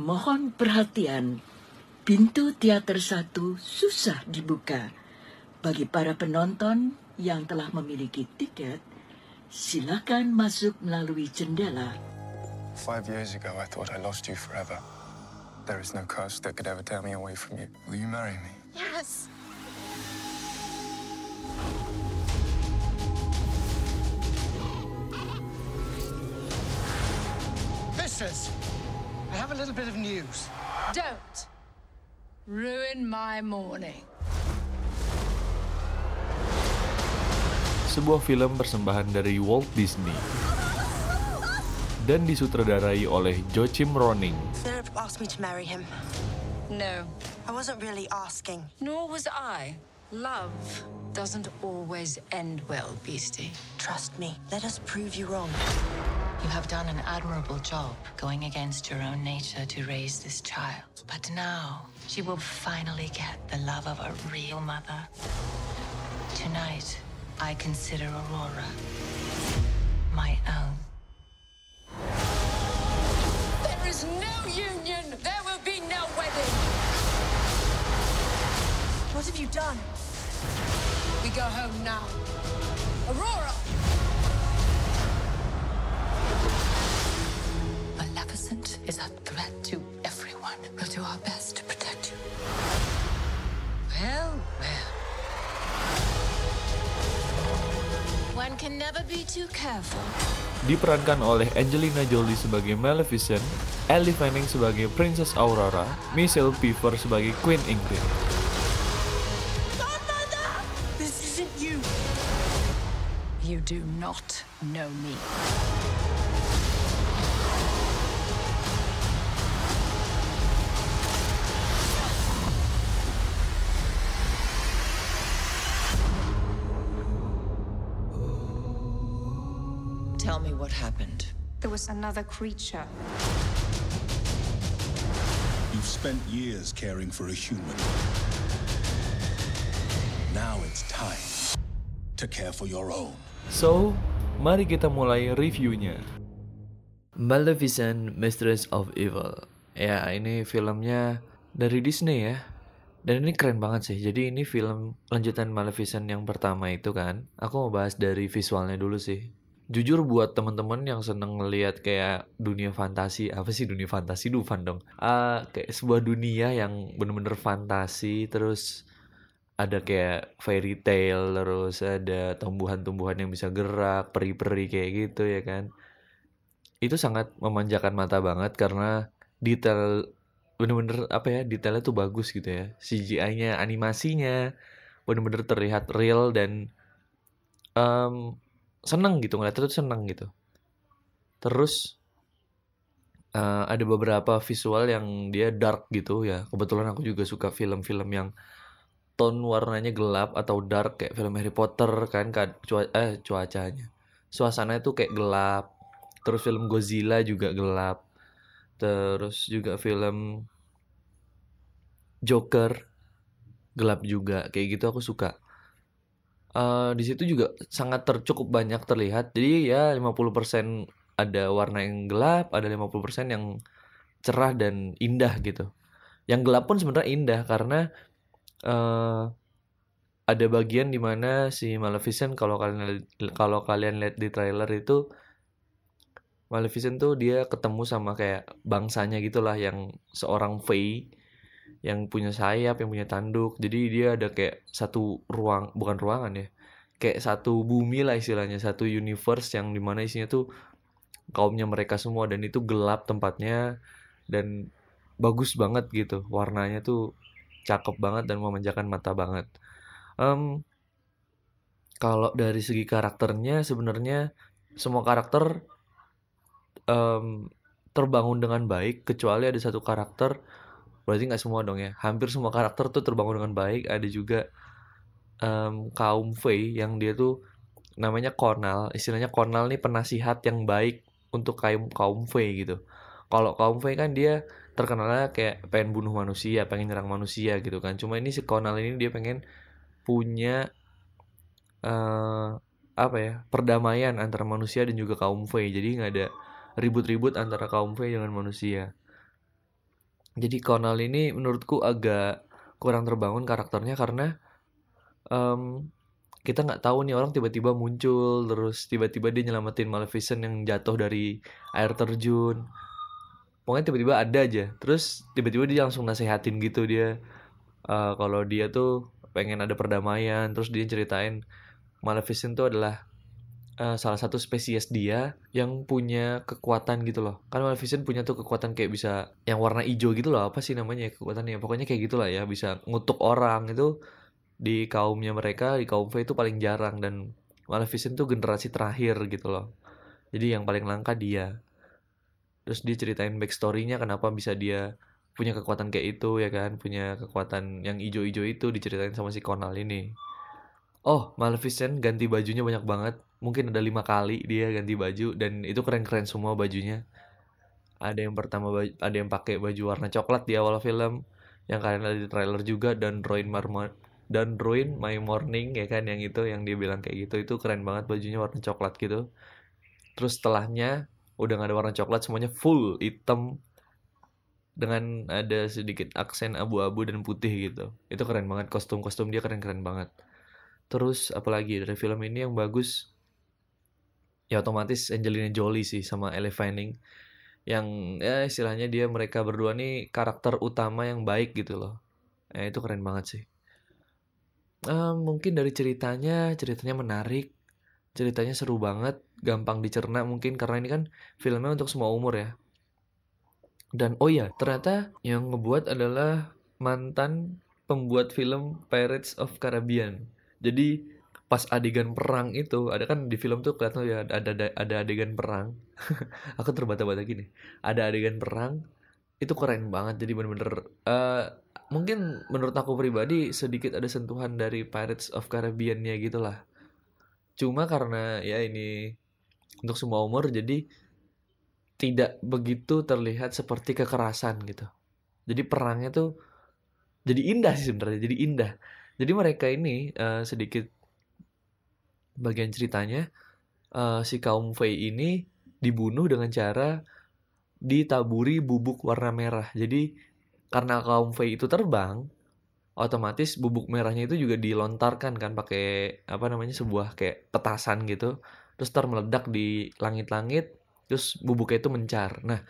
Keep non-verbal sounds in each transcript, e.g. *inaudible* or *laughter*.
Mohon perhatian, pintu teater satu susah dibuka. Bagi para penonton yang telah memiliki tiket, silakan masuk melalui jendela. Five years ago, I thought I lost you forever. There is no curse that could ever tear me away from you. Will you marry me? Yes. I have a little bit of news. Don't ruin my morning. Sebuah film persembahan dari Walt Disney dan disutradarai oleh Joachim Roning. Philip asked me to marry him. No, I wasn't really asking. nor was I. Love doesn't always end well, Beastie. Trust me. Let us prove you wrong. You have done an admirable job going against your own nature to raise this child. But now, she will finally get the love of a real mother. Tonight, I consider Aurora my own. There is no union. There will be no wedding. What have you done? We go home now. Aurora! Maleficent is a threat to everyone. We'll do our best to protect you. Well, well. One can never be too careful. Diperankan oleh Angelina Jolie sebagai Maleficent, Ellie Fanning sebagai Princess Aurora, Michelle Pfeiffer sebagai Queen Ingrid. This isn't you. You do not know me. Tell me what happened. There was another creature. You've spent years caring for a human. Now it's time to care for your own. So, mari kita mulai reviewnya. Maleficent, Mistress of Evil. Ya, ini filmnya dari Disney ya. Dan ini keren banget sih. Jadi ini film lanjutan Maleficent yang pertama itu kan. Aku mau bahas dari visualnya dulu sih. Jujur buat temen-temen yang seneng ngeliat kayak dunia fantasi, apa sih dunia fantasi? Dufan dong. Ah, kayak sebuah dunia yang bener-bener fantasi, terus ada kayak fairy tale terus ada tumbuhan-tumbuhan yang bisa gerak peri-peri kayak gitu ya kan itu sangat memanjakan mata banget karena detail bener-bener apa ya detailnya tuh bagus gitu ya CGI-nya animasinya bener-bener terlihat real dan em, seneng gitu ngeliatnya tuh seneng gitu. Terus eh, ada beberapa visual yang dia dark gitu ya. Kebetulan aku juga suka film-film yang tone warnanya gelap atau dark kayak film Harry Potter kan cua eh cuacanya. Suasananya tuh kayak gelap terus film Godzilla juga gelap terus juga film Joker gelap juga kayak gitu aku suka Eh di situ juga sangat tercukup banyak terlihat. Jadi ya 50% ada warna yang gelap ada 50% yang cerah dan indah gitu. Yang gelap pun sebenarnya indah karena eh ada bagian di mana si Maleficent kalau kalian kalau kalian lihat di trailer itu Maleficent tuh dia ketemu sama kayak bangsanya gitulah yang seorang Fae yang punya sayap, yang punya tanduk. Jadi dia ada kayak satu ruang, bukan ruangan ya. Kayak satu bumi lah istilahnya, satu universe yang di mana isinya tuh kaumnya mereka semua dan itu gelap tempatnya dan bagus banget gitu. Warnanya tuh cakep banget dan memanjakan mata banget. Em, kalau dari segi karakternya sebenarnya semua karakter em, terbangun dengan baik kecuali ada satu karakter berarti nggak semua dong ya. Hampir semua karakter tuh terbangun dengan baik. Ada juga em, kaum Fey yang dia tuh namanya Cornal istilahnya Cornal nih penasihat yang baik untuk kaum kaum Fey gitu. Kalau kaum Fey kan dia terkenalnya kayak pengen bunuh manusia pengen nyerang manusia gitu kan. Cuma ini si Cornal ini dia pengen punya eh apa ya perdamaian antara manusia dan juga kaum Fey. Jadi nggak ada ribut-ribut antara kaum Fey dengan manusia jadi Connell ini menurutku agak kurang terbangun karakternya karena um, kita nggak tahu nih orang tiba-tiba muncul terus tiba-tiba dia nyelamatin Maleficent yang jatuh dari air terjun. Pokoknya tiba-tiba ada aja terus tiba-tiba dia langsung nasehatin gitu dia. Uh, kalau dia tuh pengen ada perdamaian terus dia ceritain Maleficent tuh adalah uh, salah satu spesies dia yang punya kekuatan gitu loh. Kan Maleficent punya tuh kekuatan kayak bisa yang warna hijau gitu loh. Apa sih namanya ya kekuatannya? Pokoknya kayak gitulah ya, bisa ngutuk orang itu di kaumnya mereka, di kaum Fae itu paling jarang dan Maleficent tuh generasi terakhir gitu loh. Jadi yang paling langka dia. Terus dia ceritain backstory-nya kenapa bisa dia punya kekuatan kayak itu ya kan, punya kekuatan yang hijau-hijau itu diceritain sama si Conal ini. Oh, Maleficent ganti bajunya banyak banget mungkin ada lima kali dia ganti baju dan itu keren-keren semua bajunya. Ada yang pertama ada yang pakai baju warna coklat di awal film yang kalian ada di trailer juga dan Ruin dan Ruin My Morning ya kan yang itu yang dia bilang kayak gitu. Itu keren banget bajunya warna coklat gitu. Terus setelahnya udah gak ada warna coklat semuanya full hitam dengan ada sedikit aksen abu-abu dan putih gitu. Itu keren banget kostum-kostum dia keren-keren banget. Terus apalagi dari film ini yang bagus ya otomatis Angelina Jolie sih sama Elle Fanning yang ya istilahnya dia mereka berdua nih karakter utama yang baik gitu loh. Eh, itu keren banget sih. Uh, mungkin dari ceritanya ceritanya menarik ceritanya seru banget gampang dicerna mungkin karena ini kan filmnya untuk semua umur ya. Dan oh ya ternyata yang ngebuat adalah mantan pembuat film Pirates of Caribbean. Jadi pas adegan perang itu ada kan di film tuh kelihatan ya ada ada, ada adegan perang. *laughs* Aku terbata-bata gini ada adegan perang itu keren banget jadi bener-bener uh, mungkin menurut aku pribadi sedikit ada sentuhan dari Pirates of Caribbean-nya gitulah cuma karena ya ini untuk semua umur jadi tidak begitu terlihat seperti kekerasan gitu. Jadi perangnya tuh jadi indah sih sebenarnya jadi indah. Jadi mereka ini uh, sedikit bagian ceritanya uh, si kaum Fei ini dibunuh dengan cara ditaburi bubuk warna merah. Jadi karena kaum Fei itu terbang, otomatis bubuk merahnya itu juga dilontarkan kan pakai apa namanya sebuah kayak petasan gitu. Terus ter meledak di langit-langit, terus bubuknya itu mencar. Nah,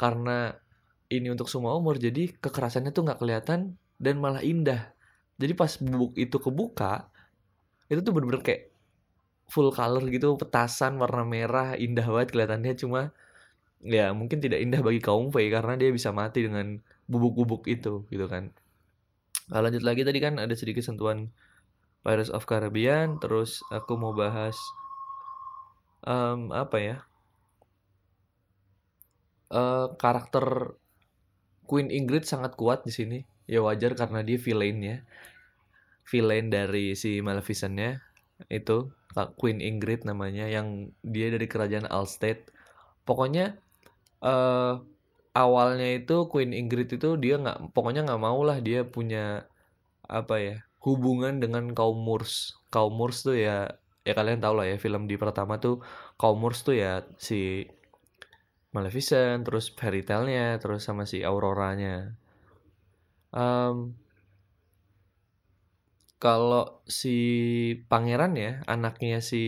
karena ini untuk semua umur, jadi kekerasannya tuh nggak kelihatan dan malah indah. Jadi pas bubuk itu kebuka, itu tuh bener-bener kayak full color gitu petasan warna merah indah banget kelihatannya. Cuma ya mungkin tidak indah bagi kaum Fei karena dia bisa mati dengan bubuk-bubuk itu gitu kan. Nah, lanjut lagi tadi kan ada sedikit sentuhan Pirates of Caribbean terus aku mau bahas um, apa ya uh, karakter Queen Ingrid sangat kuat di sini. Ya wajar karena dia villain ya villain dari si Maleficent-nya itu Queen Ingrid namanya yang dia dari kerajaan Alsted. Pokoknya uh, awalnya itu Queen Ingrid itu dia nggak pokoknya nggak mau lah dia punya apa ya hubungan dengan kaum Moors. Kaum Moors tuh ya ya kalian tau lah ya film di pertama tuh kaum Moors tuh ya si Maleficent, terus fairy tale-nya, terus sama si Aurora-nya. Um, kalau si pangeran ya anaknya si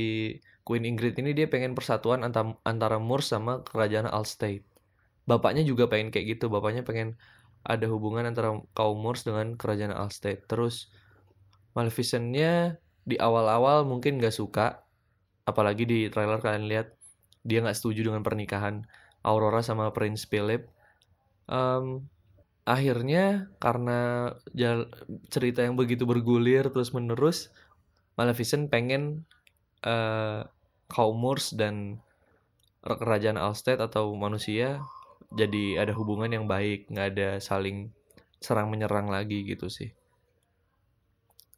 Queen Ingrid ini dia pengen persatuan antara antara Moors sama kerajaan Alstate. Bapaknya juga pengen kayak gitu, bapaknya pengen ada hubungan antara kaum Moors dengan kerajaan Alstate. Terus Maleficent-nya di awal-awal mungkin gak suka, apalagi di trailer kalian lihat dia nggak setuju dengan pernikahan Aurora sama Prince Philip. Um, akhirnya karena cerita yang begitu bergulir terus menerus Maleficent pengen uh, kaum Moors dan kerajaan Alsted atau manusia jadi ada hubungan yang baik nggak ada saling serang menyerang lagi gitu sih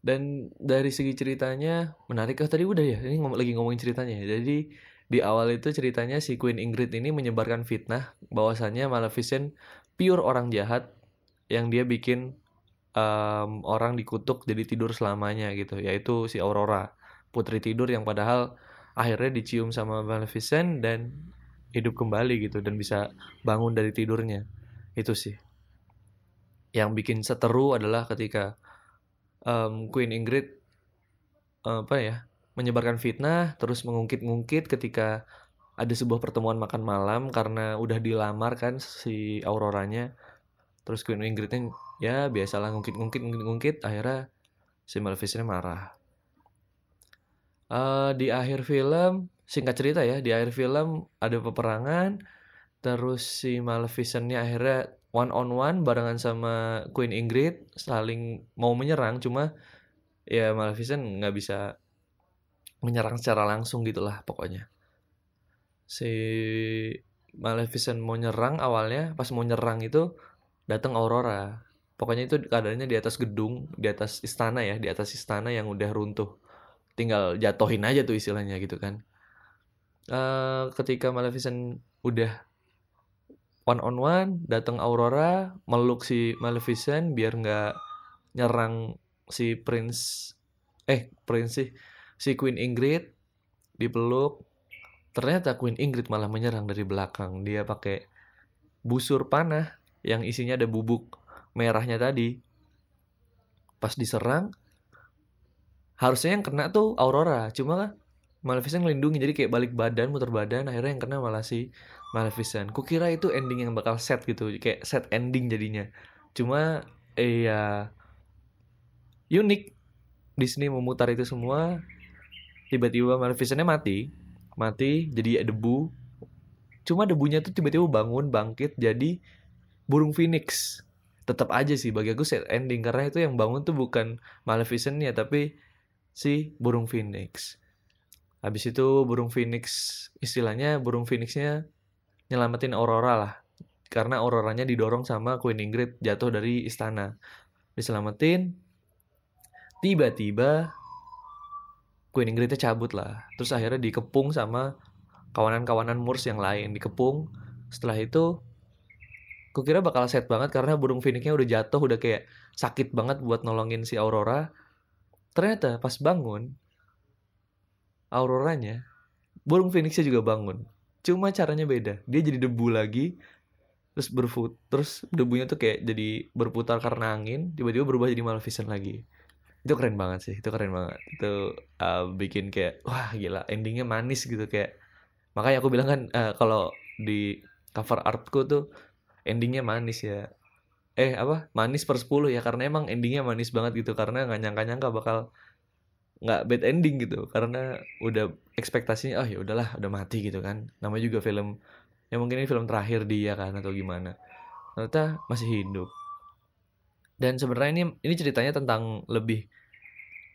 dan dari segi ceritanya menarik oh, tadi udah ya ini lagi ngomongin ceritanya ya. jadi di awal itu ceritanya si Queen Ingrid ini menyebarkan fitnah bahwasannya Maleficent pure orang jahat yang dia bikin um, orang dikutuk jadi tidur selamanya gitu yaitu si Aurora. Putri tidur yang padahal akhirnya dicium sama Maleficent dan hidup kembali gitu dan bisa bangun dari tidurnya. Itu sih. Yang bikin seteru adalah ketika um, Queen Ingrid apa ya menyebarkan fitnah terus mengungkit-ungkit ketika ada sebuah pertemuan makan malam karena udah dilamar kan si Auroranya terus Queen Ingridnya ya biasalah ngungkit-ngungkit ngungkit-ngungkit akhirnya si Maleficent marah. Uh, di akhir film singkat cerita ya di akhir film ada peperangan terus si Maleficentnya akhirnya one on one barengan sama Queen Ingrid saling mau menyerang cuma ya Maleficent nggak bisa menyerang secara langsung gitulah pokoknya. Si Maleficent mau nyerang awalnya pas mau nyerang itu datang Aurora. Pokoknya itu keadaannya di atas gedung di atas istana ya di atas istana yang udah runtuh. Tinggal jatohin aja tuh istilahnya gitu kan. Uh, ketika Maleficent udah one on one datang Aurora meluk si Maleficent biar nggak nyerang si Prince eh Prince sih si Queen Ingrid dipeluk. Ternyata Queen Ingrid malah menyerang dari belakang. Dia pakai busur panah yang isinya ada bubuk merahnya tadi. Pas diserang harusnya yang kena tuh Aurora cuma Maleficent ngelindungi jadi kayak balik badan muter badan akhirnya yang kena malah si Maleficent. Kukira itu ending yang bakal set gitu kayak set ending jadinya. Cuma eh ya unik. Disney memutar itu semua tiba-tiba Maleficentnya mati mati jadi debu. Cuma debunya tuh tiba-tiba bangun bangkit jadi burung phoenix tetap aja sih bagi aku set ending karena itu yang bangun tuh bukan Maleficentnya tapi si burung phoenix Habis itu burung phoenix istilahnya burung phoenixnya nyelamatin Aurora lah. Karena Auroranya didorong sama Queen Ingrid jatuh dari istana. Diselamatin. Tiba-tiba Queen Ingridnya cabut lah. Terus akhirnya dikepung sama kawanan-kawanan Moors yang lain. Dikepung. Setelah itu kukira bakal set banget karena burung phoenixnya udah jatuh udah kayak sakit banget buat nolongin si Aurora. Ternyata pas bangun auroranya burung phoenixnya juga bangun. Cuma caranya beda. Dia jadi debu lagi terus berfut terus debunya tuh kayak jadi berputar karena angin tiba-tiba berubah jadi Maleficent lagi. Itu keren banget sih itu keren banget. Itu uh, bikin kayak wah gila endingnya manis gitu kayak. Makanya aku bilang kan uh, kalau di cover artku tuh endingnya manis ya. Eh apa? Manis per 10 ya karena emang endingnya manis banget gitu karena nggak nyangka-nyangka bakal nggak bad ending gitu karena udah ekspektasinya oh ya udahlah udah mati gitu kan. Namanya juga film ya mungkin ini film terakhir dia kan atau gimana. Ternyata masih hidup. Dan sebenarnya ini ini ceritanya tentang lebih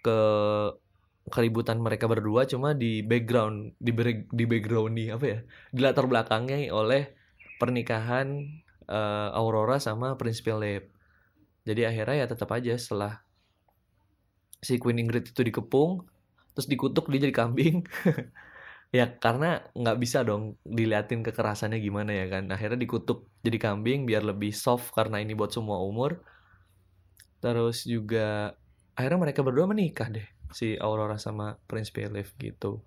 ke keributan mereka berdua cuma di background di di background nih apa ya di latar belakangnya oleh pernikahan uh, Aurora sama Prince Philip jadi akhirnya ya tetap aja setelah si Queen Ingrid itu dikepung terus dikutuk dia jadi kambing. *laughs* Ya karena nggak bisa dong diliatin kekerasannya gimana ya kan. Akhirnya dikutuk jadi kambing biar lebih soft karena ini buat semua umur. Terus juga akhirnya mereka berdua menikah deh si Aurora sama Prince Philip gitu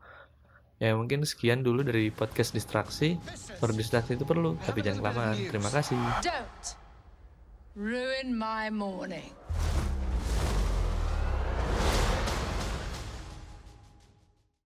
ya mungkin sekian dulu dari podcast distraksi. Berdistraksi itu perlu tapi jangan kelamaan. Terima kasih. Don't ruin my morning